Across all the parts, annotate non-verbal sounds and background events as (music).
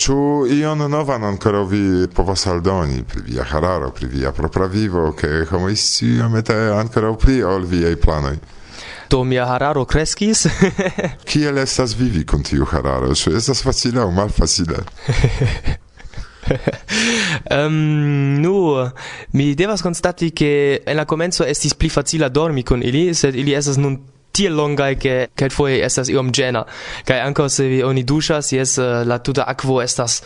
Ĉu ion novan ankoraŭ vi povas aldoni pri via hararo, pri via propra vivo, homo isti sciomete ankoraŭ pli ol viei planoj? do mia hararo kreskis. (laughs) Kiel estas vivi kun tiu hararo? Ĉu estas facile aŭ malfacile? (laughs) um, nu, mi devas constati che en la comenzo estis pli facila dormi con ili, sed ili estas nun tiel longai che quel foi estas iom gena kai anko se vi oni duschas jes eh, la tuta aquo estas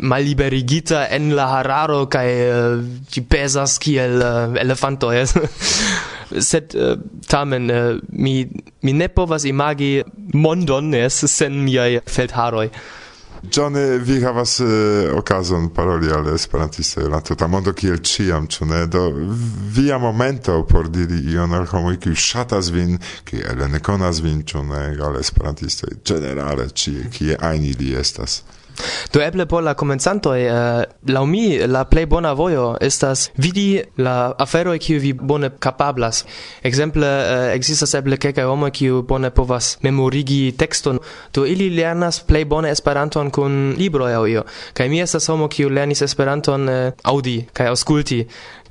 malliberigita en la hararo kai eh, ci uh, pesas kiel uh, elefanto jes. (laughs) Sed uh, tamen uh, mi mi ne povas imagi mondon jes sen miaj feldharoi John, vi havas uh, okazon paroli al esperantistoj la tuta mondo kiel ciam, ĉu ne? Do via momento por diri ion al homoj kiuj ŝatas vin, kiel ne konas vin, ĉu ne, al esperantistoj ĝenerale ĉie, kie ajn ili estas. Do eble por la komencantoj uh, eh, laŭ mi la plej bona vojo estas vidi la aferoj kiu vi bone kapablas. Ekzemple uh, eh, ekzistas eble kelkaj homoj kiu bone povas memorigi tekston, do ili lernas plej bone Esperanton kun libroj aŭ io. Kaj mi estas homo kiu lernis Esperanton uh, aŭdi kaj aŭskulti.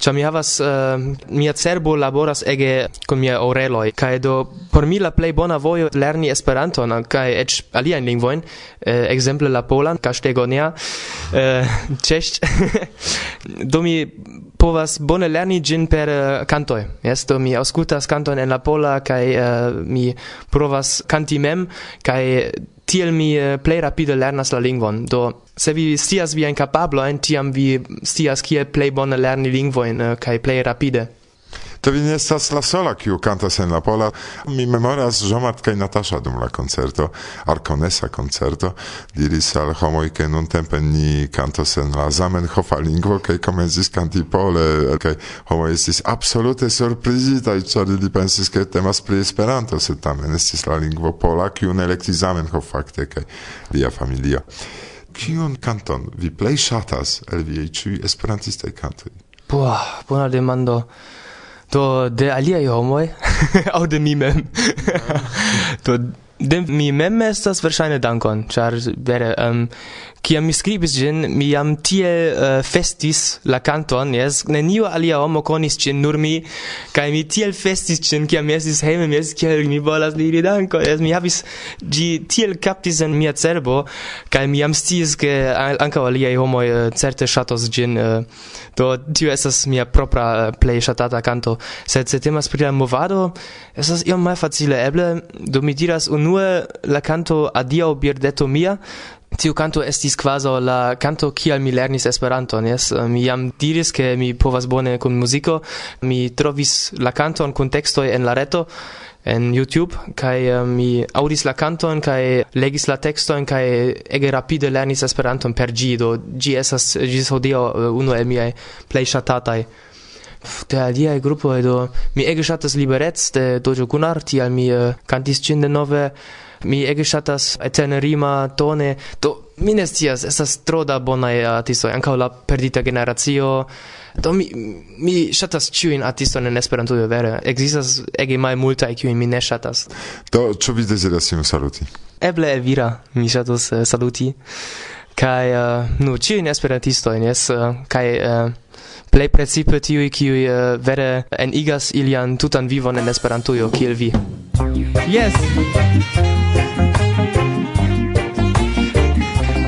Cia mi havas, uh, mia cerbo laboras ege con mia oreloi, cae do por mi la plei bona voio lerni Esperanton, cae ec aliaen lingvoin, uh, eh, exemple la Polan, Castegonia, uh, eh, Cesc, (laughs) do mi povas bone lerni gin per eh, uh, cantoi, yes, do mi auscultas canton en la Pola, cae uh, mi provas canti mem, cae tiel mi eh, plej rapide lernas la lingvon. Do se vi scias viajn kapablojn, tiam vi scias kiel plej bone lerni lingvojn eh, kaj plej rapide. To vi ne estas la sola, kiu kantas en la pola. Mi memoras Jomart kaj Natasza dum la koncerto, arkonesa koncerto, diris al homoj, ke nun tempe ni kantos en la Zamenhofa lingvo, kaj komencis kanti pole, kaj homoj estis absolute surprizitaj, ĉar ili pensis, ke temas pri Esperanto, sed tamen estis la lingvo pola, kiun elektis Zamenhof fakte, kaj lia familio. Kiun kanton vi plej ŝatas el viaj ĉiuj esperantistaj kantoj? Buah, bona demando do de alia homoj? (laughs) Au de mi mem. Ah. (laughs) Do de mi mem estas verŝajne dankon ĉar vere um, Ciam mi scribis gin, mi jam tiel uh, festis la canton, yes, neniu alia homo conis gin, nur mi, kai mi tiel festis gin, ciam mi estis heime, mi estis kiel, mi volas diri danko, yes, mi havis, gi tiel captis en mia cerbo, kai mi jam stis, che anca aliai homo uh, eh, certe shatos gin, uh, eh, do tio esas mia propra uh, play shatata canto, sed se temas pri la movado, io iom malfacile, eble, do mi diras unue la canto Adio Birdeto Mia, Tiu canto estis quasi la canto kial mi lernis Esperanton, yes? Mi jam diris che mi povas bone kun muziko, mi trovis la canton kun tekstoj en la reto, en YouTube, kai eh, mi audis la canton, kai legis la texton, kai ege rapide lernis Esperanton per gi, do gi esas gis hodiaŭ eh, unu el miaj plej ŝatataj de aliae grupoj, do mi ege ŝatas Liberec de Dojo Kunar, tial mi eh, cantis cin denove, Mi ege ŝatas tenerima tone, do mi ne scias, estas tro da bonaj artistoj, ankaŭ la perdita generacio. Do mi mi ŝatas ĉiujn artistojn en Esperantujo vere. Ekzistas ege malmultaj kiujn mi ne ŝatas. Do ĉu vi deziras iun saluti? Eble Elvira, mi ŝatus uh, saluti. Kaj uh, nu ĉiujn esperantistojn, jes, uh, kaj uh, plej precipe tiuj kiuj uh, vere enigas ilian tutan vivon en Esperantujo kiel vi. Yes.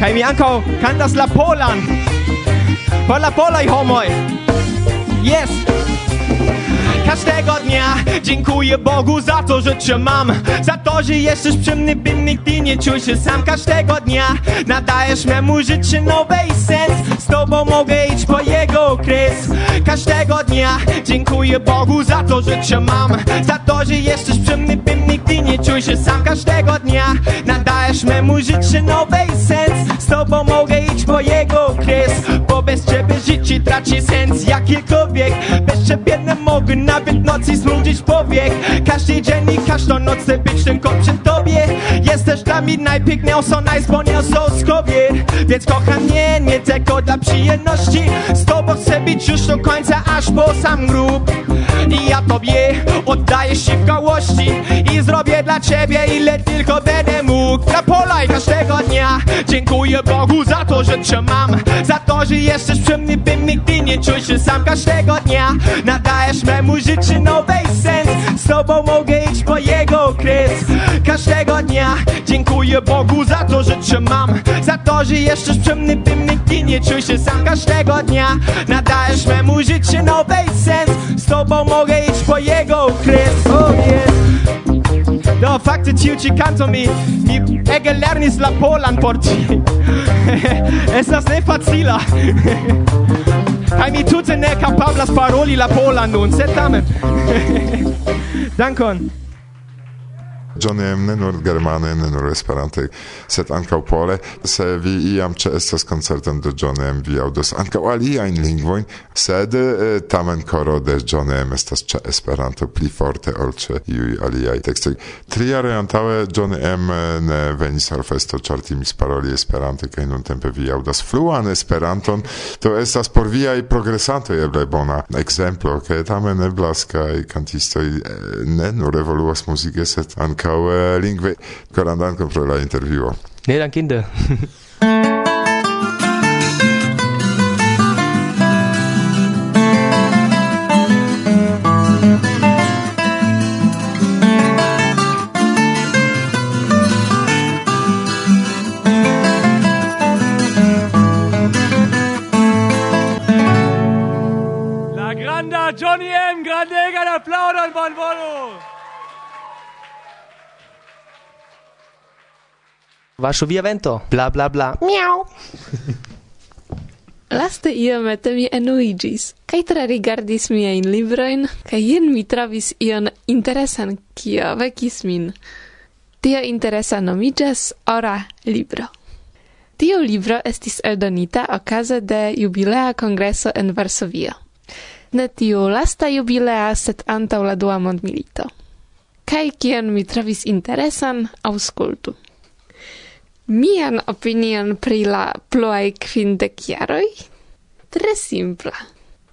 kai mi ankaŭ kantas la polan. Por la polaj homoj. Yes. Każdego dnia dziękuję Bogu za to, że cię mam Za to, że jesteś przy mnie, by nigdy nie czuł się sam. Każdego dnia nadajesz memu życiu nowy sens. Z tobą mogę iść po jego kres Każdego dnia dziękuję Bogu za to, że cię mam Za to, że jesteś przy mnie, by nigdy nie czuł się sam. Każdego dnia nadajesz memu życiu nowy sens. Z tobą mogę iść po jego kres Bo bez ciebie życie traci sens. Jakikolwiek Bez ciebie nie mogę nawet nocy znudzić powiek. Każdy dzień i każdą noc być tylko przy tobie. Jesteś dla mnie najpiękniejszą, najzwolniejszą z kobiet. Więc kochanie, nie tylko dla przyjemności. Z tobą chcę być już do końca, aż po sam grób I ja tobie. Oddaję się w całości I zrobię dla ciebie ile tylko będę mógł. Na pola i każdego dnia. Dziękuję Bogu za to, że cię mam Za to, że jesteś przy mnie, bym nigdy nie czuł się sam każdego dnia. Nadajesz memu życiu nowy sens. Z tobą mogę iść po jego kres Każdego dnia. Dziękuję Bogu za to, że cię mam Za to, że mnie, bym nigdy nie czuł się sam każdego dnia. Nadajesz memu życiu nowy sens. Z tobą mogę iść po jego kres. Oh yeah. Do fakty ci ci canto mi mi ege lernis la polan por ti (laughs) Estas ne facila Hai (laughs) mi tutte ne capablas paroli la polan nun, sed tamen (laughs) Dankon Johnny ne nur germane, ne nur esperante, sed ancau pole. Se vi iam ce estas koncerton de Johnny M, vi audos ancau alia in lingvoin, sed eh, tamen coro de Johnny M estas ce Esperanto pli forte ol ce iui aliai tekstoj. Triare jaroj Johnny M ne venis al festo, ĉar timis paroli Esperante kaj nuntempe vi audas fluan Esperanton. to estas por viaj progresantoi eble bona ekzemplo, ke tamen eblas kaj cantistoi eh, ne nur evoluas muzike, sed ancau ankaŭ eh, lingve korandankon pro la intervjuo. Ne dankinde. (laughs) Varsovia vento, bla bla bla. Miau. (laughs) Laste iomete mi enuigis, kai tre rigardis miajn libroin, kai jen mi travis ion interesan, kio vecis min. Tio interesa nomigas Ora Libro. Tio libro estis eldonita okaze de jubilea kongreso en Varsovio. Ne tiu lasta jubilea, sed antau la dua mondmilito. Kai kion mi travis interesan, auskultu mian opinion pri la pluai quindec jaroj? Tre simpla.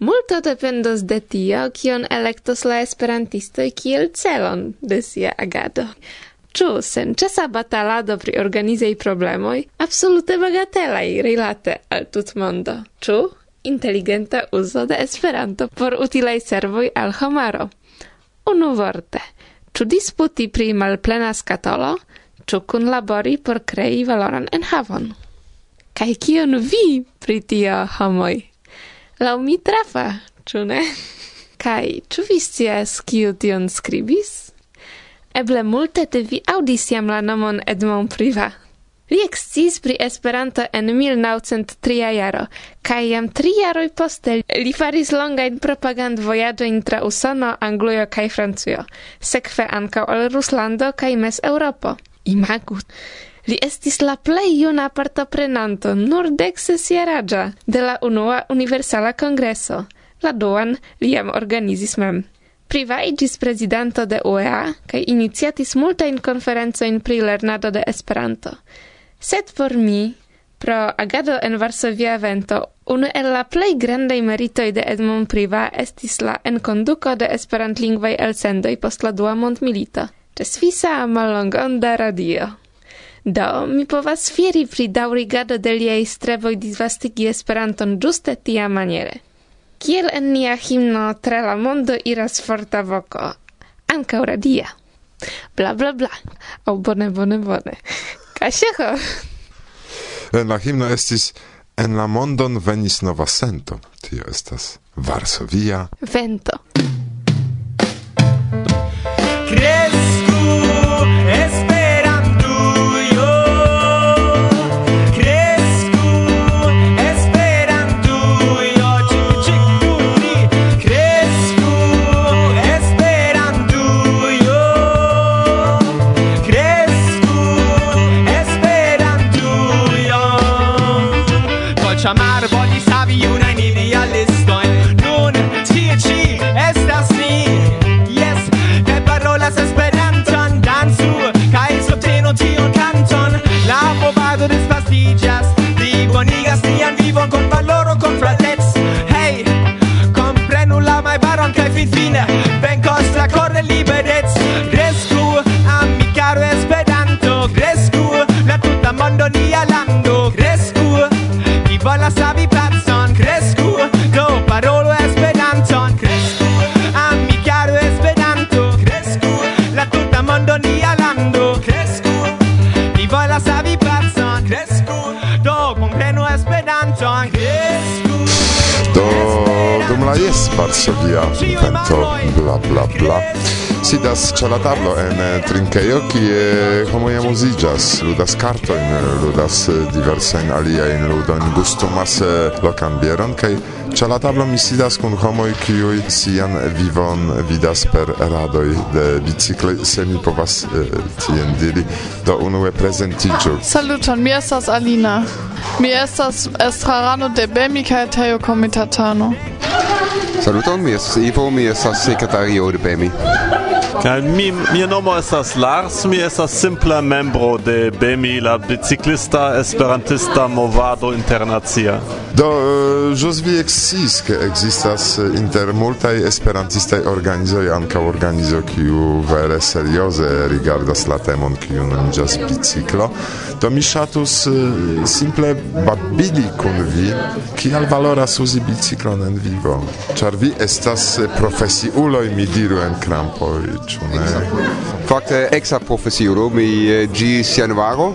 Multo dependos de tio, kion electos la esperantistoi kiel celon de sia agado. Ču, sen česa batalado pri organizei problemoi, absolute bagatelai rilate al tut mondo. Ču, inteligenta uzo de Esperanto por utilei servoi al homaro? Unu vorte, ču disputi pri malplena skatolo – ĉu kunlabori por krei valoran enhavon. Kaj kion vi pri tio, homoj? Laŭ mi trafa, ĉu ne? Kaj ĉu vi scias, kiu tion skribis? Eble multe de vi aŭdis jam la nomon Edmond Priva. Li eksciis pri Esperanto en 1903 jaro, kaj jam tri jaroj poste li faris longajn propagandvojaĝojn tra Usono, Anglujo kaj Francujo, sekve ankaŭ al Ruslando kaj Mez-Eŭropo. Imagu, Li estis la plej juna partoprenanto, nur dek sesjaraĝa, de la unua universala kongreso. La duan li jam organizis mem. Privaiĝis prezidanto de UEA kaj iniciatis multajn konferencojn pri lernado de Esperanto. Sed por mi, pro agado en Varsovia evento, unu el la plej grandaj meritoj de Edmond Priva estis la enkonduko de esperantlingvaj elsendoj post la dua mondmilito. Ĉesfisa mallongonda radio. Do, mi povas fieri pri daŭrigado de liaj streboj disvastigi Esperanton ĝuste tia maniere. Kiel en nia himno tra la mondo iras forta voko, ankaŭ radia. Bla bla bla. O oh, bone bone bone. Kasiecho. En la himno estis En la mondon venis nova sento. Tio estas Varsovia vento. Cre ma jes Varsovia vento bla bla bla sidas ĉe la tablo en eh, trinkejo kie homoj amuziĝas ludas kartojn ludas eh, diversajn aliajn ludojn gustumas eh, lokan bieron kaj Ĉe la tablo mi sidas kun homoj, kiuj sian vivon vidas per radoj de bicikloj, se mi povas eh, tien diri. Do unue prezentiĝu. Saluton, mi estas Alina. Mi estas estrarano de Bemi kaj Teo komitatano. Saluton, mi estas Ivo, mi estas sekretario de Bemi. Kaj mi mia nomo estas Lars, mi estas simpla membro de BEMI, la biciklista esperantista movado internacia. Do eh, uh, ĵus vi eksciis, ke ekzistas eh, inter multaj esperantistaj organizoj ankaŭ organizo kiu vere serioze rigardas la temon kiu nomiĝas biciklo. Do mi ŝatus uh, simple babili kun vi, kial valoras uzi biciklon en vivo, ĉar vi estas profesiuloj, mi diru en krampoj 出来。fakte exa profesiuro mi eh, ĝis januaro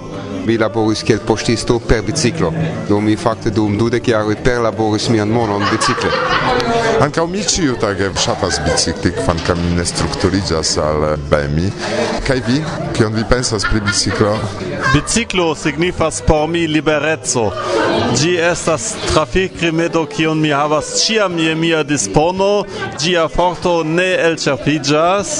mi laboris kiel poŝtisto per biciklo do mi fakte dum dudek jaroj perlaboris mian monon bicikle ankaŭ mi ĉiutage ŝatas bicikli kvankam mi ne strukturiĝas al BMI kaj vi? Kion vi pensas pri biciklo biciklo signifas por mi libereco ĝi estas trafikrimedo kiun mi havas ĉiam je mia dispono. Ĝia forto ne elĉerpiĝas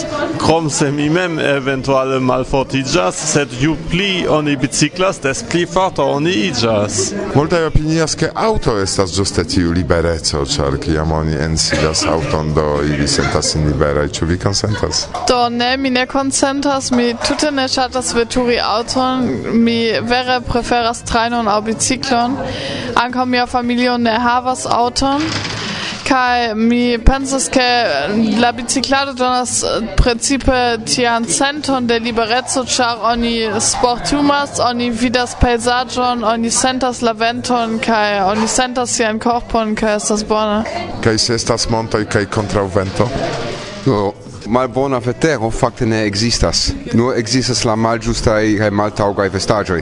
krom se mi mem eventuale malfortigas, sed ju pli oni biciklas, des pli forta oni igas. Multaj opinias, ke auto estas ĝuste tiu libereco, ĉar kiam oni ensidas auton, do ili sentas sin liberaj. Ĉu vi konsentas? Do ne, mi ne konsentas, mi tute ne ŝatas veturi auton, mi vere preferas trajnon aŭ biciklon. Ankaŭ mia familio ne havas auton. Kai mi pensas ke la biciclado donas eh, principe tian senton de liberezzo char oni sportumas oni vidas pejzaĝon oni sentas la venton kai oni sentas sian korpon kai estas bone kaj se estas montoj kaj kontraŭvento? Do malbona vetero fakte ne ekzistas. Nur ekzistas la malĝustaj kaj maltaŭgaj vestaĵoj.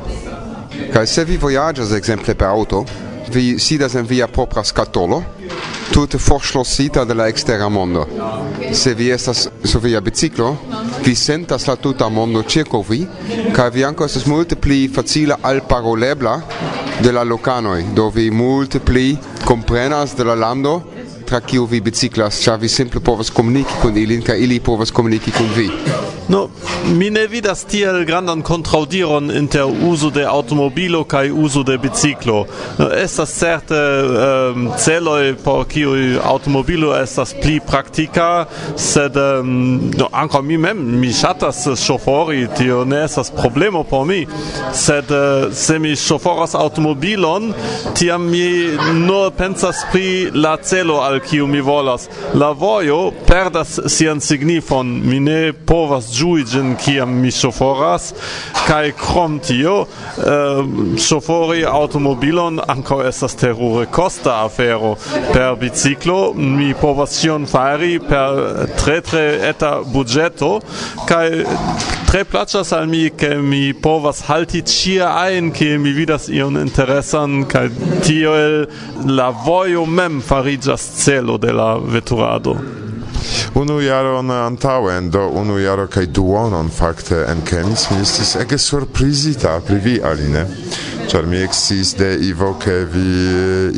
Kaj se vi vojaĝas ekzemple per auto vi sidas en via propra skatolo, tute forschlossita de la mondo. Se vi estas su via biciclo, vi sentas la tuta mondo circo vi, ca vi anco estas multe pli facile alparolebla de la locanoi, do vi multe pli comprenas de la lando tra kiu vi biciklas, ĉar vi simple povas komuniki kun ilin kaj ili povas komuniki kun vi. No, mi ne vidas tiel grandan kontraŭdiron inter uzo de automobilo kaj uzo de biciklo. No, estas certe um, celoj por kiu automobilo estas pli praktika, sed um, no, ankaŭ mi mem mi ŝatas ŝofori, tio ne estas problemo por mi. Sed uh, se mi ŝoforas automobilon, tiam mi nur pensas pri la celo al kiu mi volas. La vojo perdas sian signifon, mi ne povas ĝui ĝin kiam mi ŝoforas, kaj krom tio, eh, ŝofori uh, automobilon ankaŭ estas terure kosta afero. Per biciklo mi povas ĉion fari per tre tre eta budĝeto kaj tre placas al mi ke mi povas halti ĉie ajn ke mi vidas ion interesan kaj tiel la vojo mem fariĝas celo de la veturado unu jaron antauen, do unu jaro kaj duonon fakte en Kemis, mi estis ege surprizita pri vi, Aline, ĉar mi eksciis de Ivo, ke vi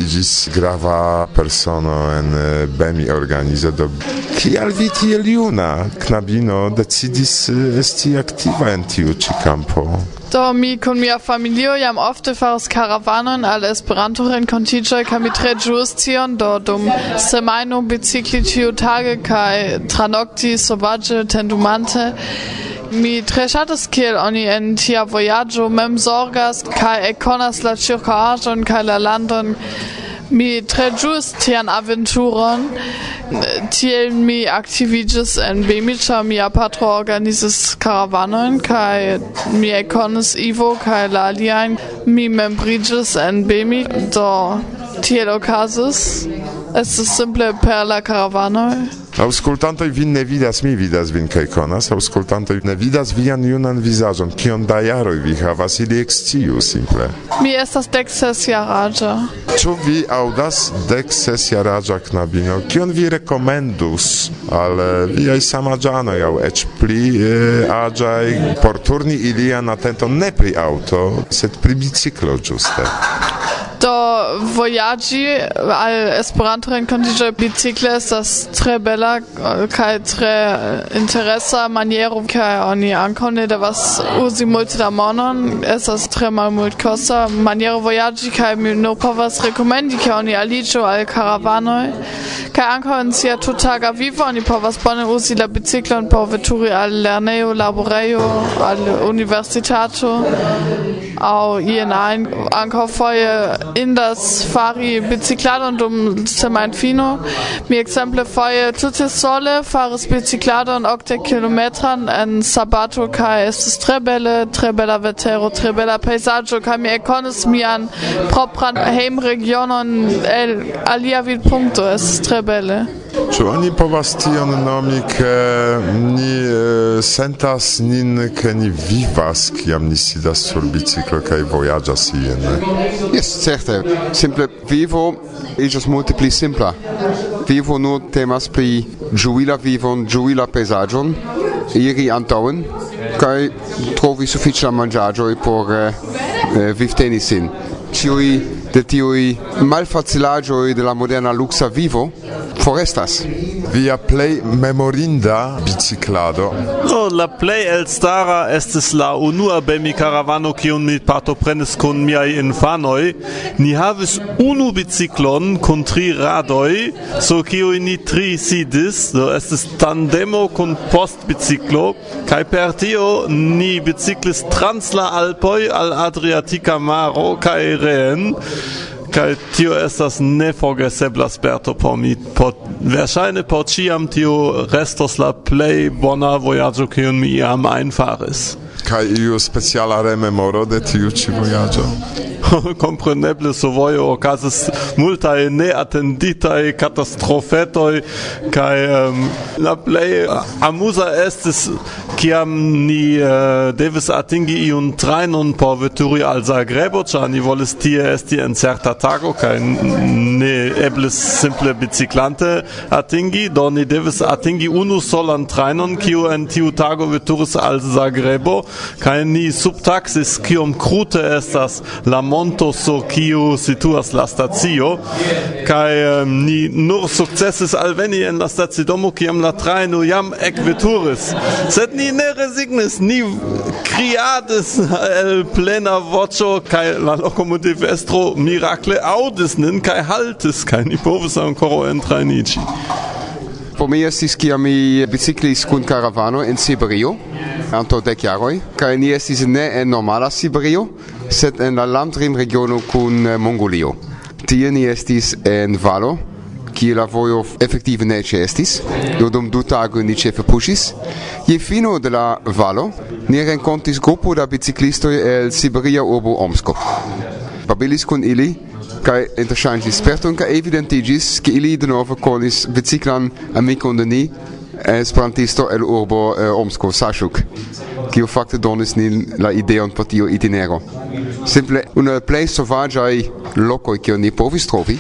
iĝis grava persono en Bemi organizo, do kial vi tiel juna knabino decidis esti aktiva en tiu ĉi kampo? Do mi kun mia familio jam ofte faras karavanon al Esperanto renkontiĝoj kaj mi tre ĝuas tion do dum semajno bicikli ĉiutage kaj tranokti sovaĝe tendumante. Mi tre ŝatas kiel oni en tia vojaĝo mem zorgas kaj ekkonas la ĉirkaŭaĵon kaj la landon. Mi tre ĝus tian aventuron, tiel mi aktiviĝis en Bemi, mia patro organizis karavanojn kaj mi ekkonis Ivo kaj la aliajn. Mi membriĝis en Bemi, do tiel okazis. Estis simple per la karavanoj. Auscultantoj vin ne vidas, mi vidas vin kaj konas, auscultantoj ne vidas vian junan vizaĝon, kion da jaroj vi havas, ili eksciu simple. Mi estas dek ses jaraĝa. Ĉu vi aŭdas dek ses jaraĝa knabino? Kion vi rekomendus al eh, viaj samaĝanoj aŭ eĉ pli eh, aĝaj por turni ilian atenton ne pri aŭto, sed pri biciklo ĝuste? Do por vojaĝi al Esperanto renkontiĝoj bicikle estas tre bela eh, kaj tre eh, interesa maniero kaj oni ankaŭ ne devas uzi multe da monon. Estas tre malmultkosta maniero vojaĝi kaj mi nur povas rekomendi ke oni aliĝu al karavanoj. Kaj ankaŭ en sia tuttaga vivo oni povas bone uzi la biciklon por veturi al lernejo laborejo al universitato aŭ ien ajn. Ankaŭ foje in Indas fari bicicladon dum semajnfino. Mi exemple foje tute sole faris bicicladon okdek kilometran en sabato kaj estis tre bele, tre bela vetero, tre bela pejzaĝo kaj mi ekkonis mian propran hejmregionon el alia vidpunkto. Estis tre bele. Czy oni povas tion nomi, ke ni sentas nin, ke ni vivas, kiam ni sidas sur biciklo, kaj vojaĝas ien? Yes, certe. Simple vivo iĝas multe pli simpla. Vivo nur temas pri ĝui la vivon, ĝui la pejzaĝon, iri antaŭen kaj trovi sufiĉa manĝaĵoj por eh, vivteni sin. Ĉiuj de tiui malfacilagioi de la moderna luxa vivo forestas. Via plei memorinda biciclado. No, la plei elstara estis la unua bemi caravano kiun mi partoprenis kun miai infanoi. Ni havis unu biciclon kun tri radoi, so kiui ni tri sidis, do so estis tandemo kun post biciclo, kai per tio ni biciclis trans la Alpoi al Adriatica maro kai reen kai tio estas neforgesebla sperto por mi. Por verŝajne por ĉiam tio restos la plej bona vojaĝo kiun mi iam einfaris. Kai iu speciala rememoro de tiu ĉi vojaĝo. (laughs) compreneble sovoje okazas multaj neatenditaj katastrofetoj kai um, la plej amusa estis kiam ni uh, devis atingi iun trajnon por veturi al Zagrebo ĉar ni volis tie esti en certa tago kai ne eblis simple biciclante atingi do ni devis atingi unu solan trainon kiu en tiu tago veturis al Zagrebo kai ni subtaxis kiom krute estas la monto sur kiu situas la stacio kaj um, ni nur sukcesis alveni en la stacidomo kiam la trajno jam ekveturis. Sed ni ne resignis ni kriadis el plena voĉo kaj la lokomotivestro mirakle aŭdis nin kaj haltis kaj ni povis ankoraŭ entrajniĝi Po mi estis kiam mi biciklis kun karavano en Siberio, anto dek jaroj, kaj ni estis ne en normala Siberio, sed en la landrim regiono kun eh, Mongolio. Tie ni estis en valo, kie la vojo efektive ne ĉeestis, do dum du tagoj ni ĉefe puŝis. Je fino de la valo ni renkontis grupo da biciklistoj el siberia urbo Omsko. Babilis kun ili kaj interŝanĝis sperton kaj evidentiĝis ke ili denove konis biciklan amikon de ni esperantisto el urbo eh, Omsko, Sashuk, kiu fakte donis nin la ideon por tio itinero. Simple unu el plej sovaĝaj lokoj kiu ni povis trovi.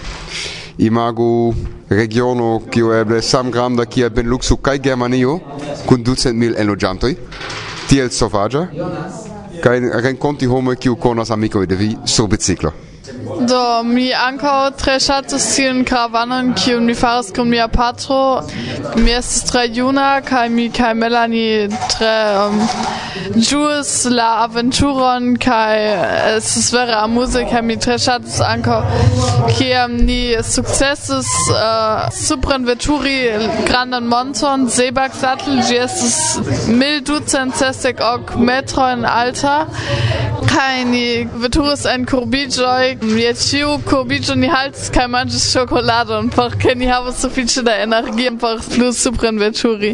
Imagu regiono kiu eble samgranda kiel Benluxo kaj Germanio kun 200.000 enloĝantoj. Tiel sovaĝa kaj renkonti homoj kiu konas amikoj de vi sur biciklo. Do mi ankaŭ tre ŝatas tiun karavanon kiun mi faras kun mia patro. Mi estas tre juna kaj mi kaj Melanie tre um, ĝuis la aventuron kaj estas vere amuze kaj mi tre ŝatas ankaŭ kiam ni sukcesis uh, suprenveturi grandan monton Seebergsattel ĝi estas mil ducent sesdek ok metrojn alta kaj ni veturis en kurbiĝoj je ciu cobiĝo ni haltis kaj manĝis ĉokoladon por ke ni havas sufiĉe da energion por plu supren veturi.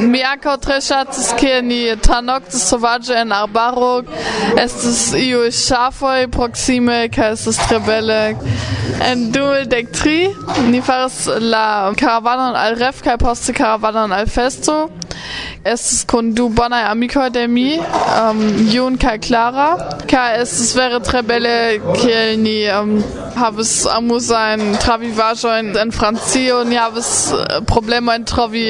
Mi ankaŭ tre ŝatis ke ni tranoktis sovaĝe en arbaro estis iuj ŝafoj proksime kaj estis tre bele. En dek tri ni faras la karavanon al ref kaj poste karavanon al festo. Estis kun du bonaj amikoj de mi, um, Jun kaj Clara, kaj estis vere tre bele kiel ni um, havis amuzajn travivaĵojn en Francio, ni havis uh, problemojn trovi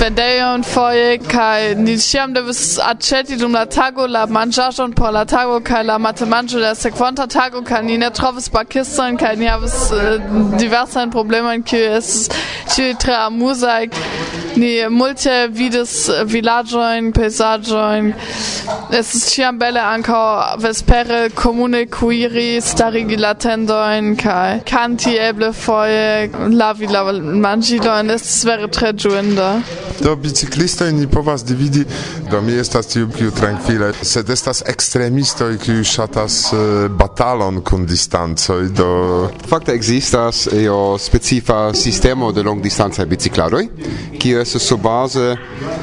vendejojn foje kaj ni ĉiam devis aĉeti dum la tago la manĝaĵon por la tago kaj la matenmanĝo de la sekvonta tago kaj ni ne trovis bakistojn kaj ni havis uh, diversajn problemojn kiuj estis ĉiuj tre amuzaj ni multe vidas villaggioin, pejsaggioin. Estis ciam belle anca vespere comune cuiri, starigi la tendoin, cae canti eble foie lavi la mangiloin. Estis vere tre juinda Do biciclistoi ni povas dividi, do mi estas tiu kiu tranquille, sed estas extremistoi kiu shatas uh, batalon kun distancoi, do... Fakte existas io specifa sistemo de long distanza bicicladoi, kiu esto sur base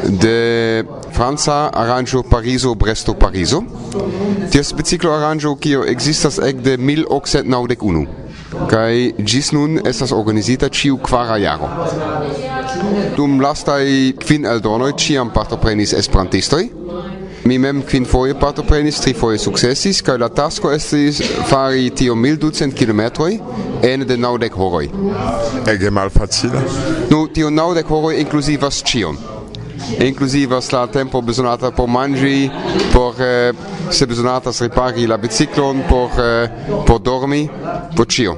de franca aranĝo pariso Bresto pariso Ties biciklo aranĝo kio ekzistas ekde 1891 kaj ĝis nun estas organizita ĉiu kvara jaro. Dum lastaj kvin eldonoj ĉiam partoprenis esperantistoj. Mi mem kvin foje partoprenis, tri foje sukcesis, kaj la tasko estis fari tio 1200 kilometroj ene de naŭdek horoj. Ege malfacila. tio e nau de horo inclusivas cion. Inclusivas la tempo besonata por mangi, por eh, se besonatas repari la biciclon, por, eh, por dormi, por cio.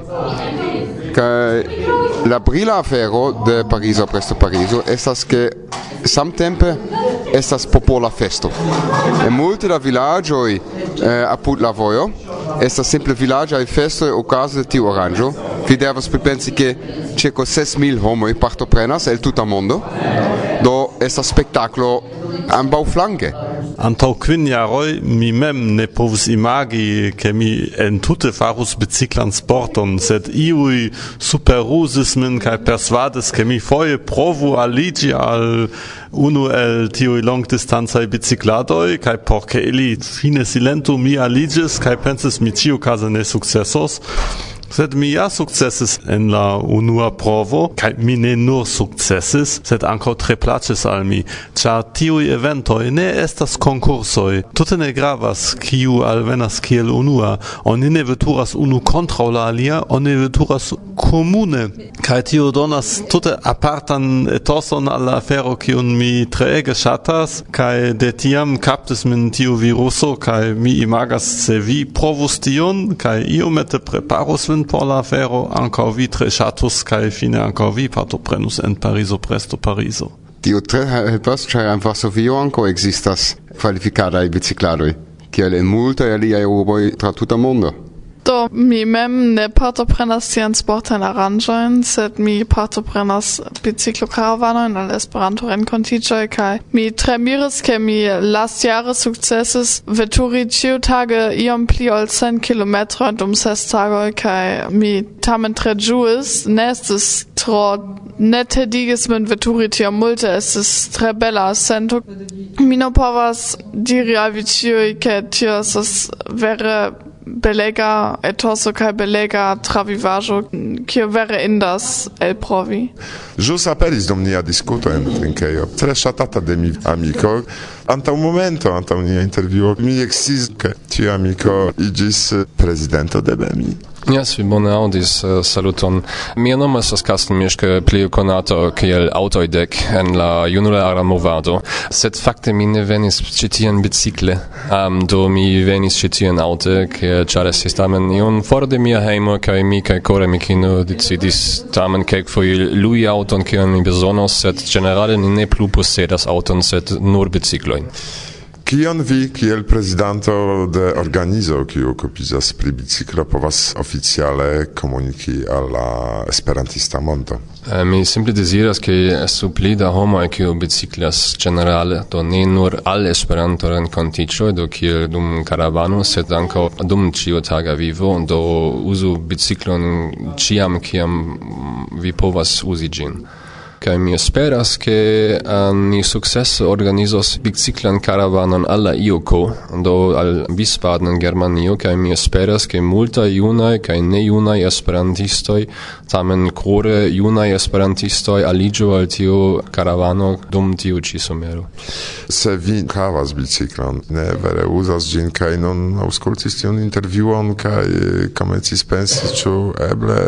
Kai la brila afero de Pariso presto Pariso estas che samtempe estas popola festo. E multe da villaggio eh, apud la vojo estas simple villaggio e festo o casa de tiu oranjo. vi devas pripensi che circa 6.000 homoi partoprenas el tuta mondo, do estas spektaklo ambaŭ flanke. Antau quin jaroi mi mem ne povus imagi che mi entute farus biciclan sporton, sed iui superusis min cae persuades che mi foie provu aligi al unu el tiui long distanzai bicicladoi, cae porce ili fine silentu mi aligis, cae pensis mi ciu casa ne successos, Sed mi ja sukcesis en la unua provo, kai mi ne nur sukcesis, sed ankaŭ tre plaĉis al mi, ĉar tiuj eventoj ne estas konkursoj. Tute ne gravas kiu alvenas kiel unua. Oni ne veturas unu kontraŭ la alia, oni veturas komune. Kaj tio donas tute apartan etoson al la afero kiun mi treege ŝatas, kaj de tiam kaptis min tiu viruso kaj mi imagas se vi provus tion kaj iomete preparus vin vin por la afero, ankaŭ vi tre ŝatus kaj fine ankaŭ vi partoprenus en Parizo presto Parizo. Tio tre helpas, ĉar en Varsovio ankaŭ ekzistas kvalifikadaj bicikladoj, kiel en multaj aliaj urboj tra tuta mondo. Do, mi mem ne partoprenas tian sportajn aranĝojn, sed mi partoprenas biciklokaravanon al Esperanto-renkontiĝoj kaj mi tre miris, ke mi lastjare sukcesis veturi ĉiutage iom pli ol cent kilometrojn dum ses tagoj kaj mi tamen tre ĝuis, ne estis tro ne tedigis min veturi tiom multe, estis tre bela sento. Mi no povas diri al vi ĉiuj, ke tio estas vere belega etoso kaj belega travivaĵo kio vere indas elprovi. Ĵus aperis dum nia diskuto en trinkejo, tre ŝatata de mi amiko. Antaŭ momento, antaŭ nia intervjuo, mi eksciis, ke tiu amiko iĝis prezidento de BEMI. Yes, vi bone audis uh, saluton. Mia nomo estas Carsten Mischke, pli konato kiel Autoidek en la junulara movado. Sed fakte mi ne venis ĉi tien bicikle. Um, do mi venis ĉi tien aŭte, ĉar estis tamen iom for de mia hejmo kaj mi kaj kore mi kino decidis tamen kelkfoje lui aŭton kion mi bezonos, sed ĝenerale ni ne plu posedas aŭton, sed nur biciklojn. Kion vi kiel prezidanto de organizo kiu okupizas pri biciklo povas oficiale komuniki al la esperantista mondo? Eh, mi simple deziras ke estu pli da homoj kiu biciklas ĝenerale, do ne nur al Esperanto renkontiĝoj, do kiel dum karavano, sed ankaŭ dum ĉiutaga vivo, do uzu biciklon ĉiam kiam vi povas uzi ĝin kai mi esperas ke uh, ni sukcese organizos biciklan karavanon al la Ioko, do al Wiesbaden en Germanio, kai mi esperas ke multaj junaj ne juna esperantistoj, tamen kore junaj esperantistoj aliĝu al tiu karavano dum tiu ĉi somero. Se vi havas biciklan, ne vere uzas ĝin kai non aŭskultis tiun intervjuon kai komencis pensi ĉu eble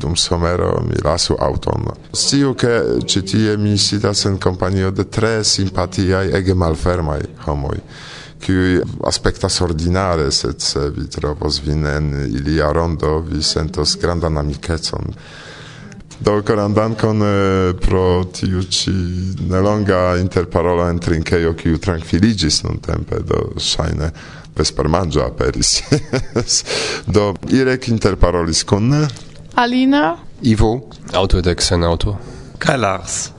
dum somero mi lasu auton Sciu ke ĉi tie mi sidas en kompanio de tre simpatiaj ege malfermaj homoi, kiuj aspectas ordinare, sed se vi trovos vin en ilia rondo, vi sentos grandan amicetson. Do korandankon pro tiu ci nelonga interparola en trinkejo, kiu tranquiligis nun tempe, do shaine vesper mangio aperis. (laughs) do Irek interparolis kun Alina Ivo. Aŭto de Xenauto. Kai Lars.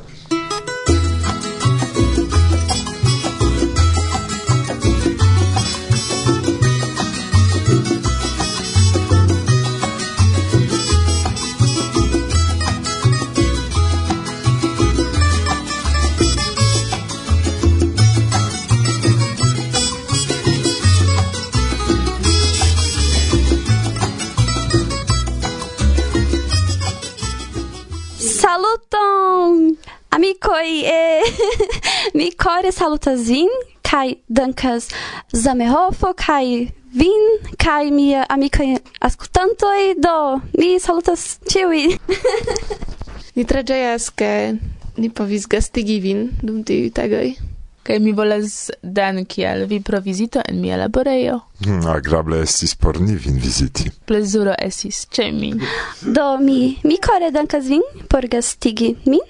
(laughs) mi core salutas vin kai dankas Zamehofo kai vin kai mia amikoj ascoltantoi, do mi salutas ciui. (laughs) ni tre gioias che ni povis gastigi vin dum tiuj tagoi kaj mi volas danki al vi pro vizito en mia laborejo. Mm, agrable estis por ni vin viziti. Plezuro estis ĉe mi. Do mi mi kore dankas vin por gastigi min.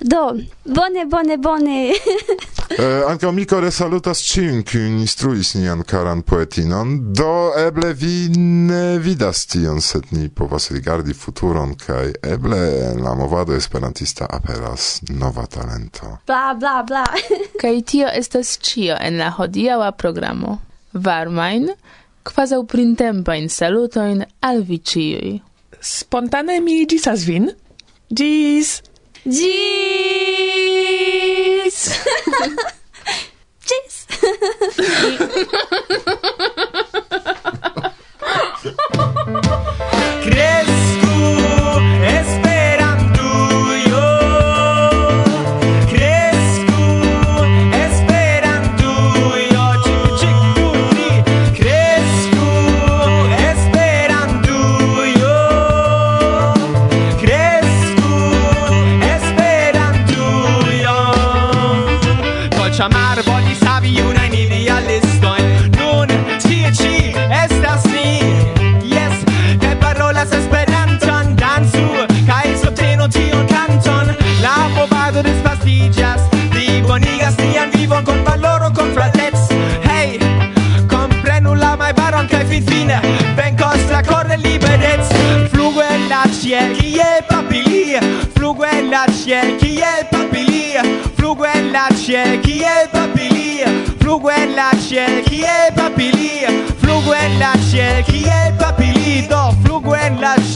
Do bone bone bone. (laughs) eh, mi kore salutas ĉiujn, kiuj instruis nian karan poetinon, do eble vi ne vidas tion, sed ni povas rigardi futuron, kaj eble en la movado esperantista aperas nova talento. Bla, bla, bla. (laughs) kaj tio estas cio en la hodiaŭa programo. Varmain, kvazaŭ printempajn salutoin al vi ciui. Spontane mi gisas vin. Gis! Gis! (laughs) Cheers. (laughs)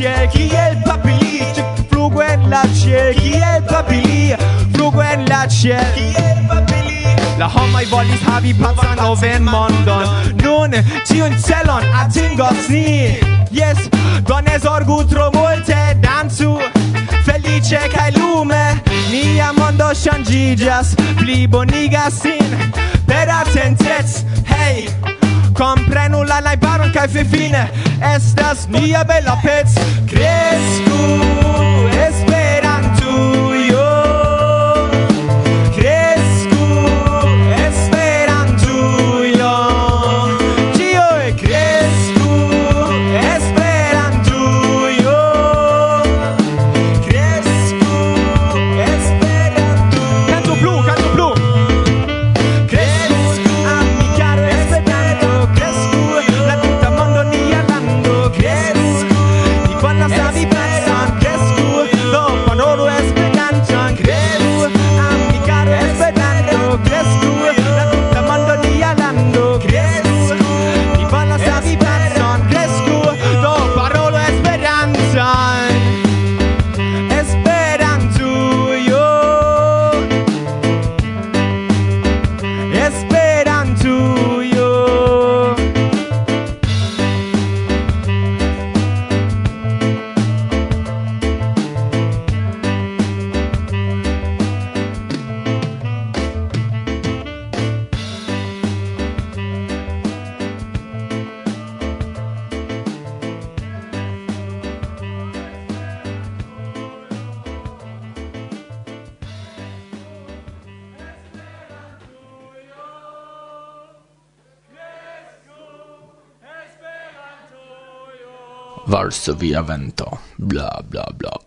ciechi e il papì Flugo en la ciechi e il papì? Flugo en la ciechi e il papì? La homai volis havi pacan noven mondon. Nun tiun celon atingos ni Yes, done zorgu tro multe dancu Felice kaj lume. Nia mondo ŝanĝiĝas Plibonigas sin. Per atentec Hey. Comprenu la najbaron kaj finfine estas nia bela pec Kresku via vento, bla bla bla.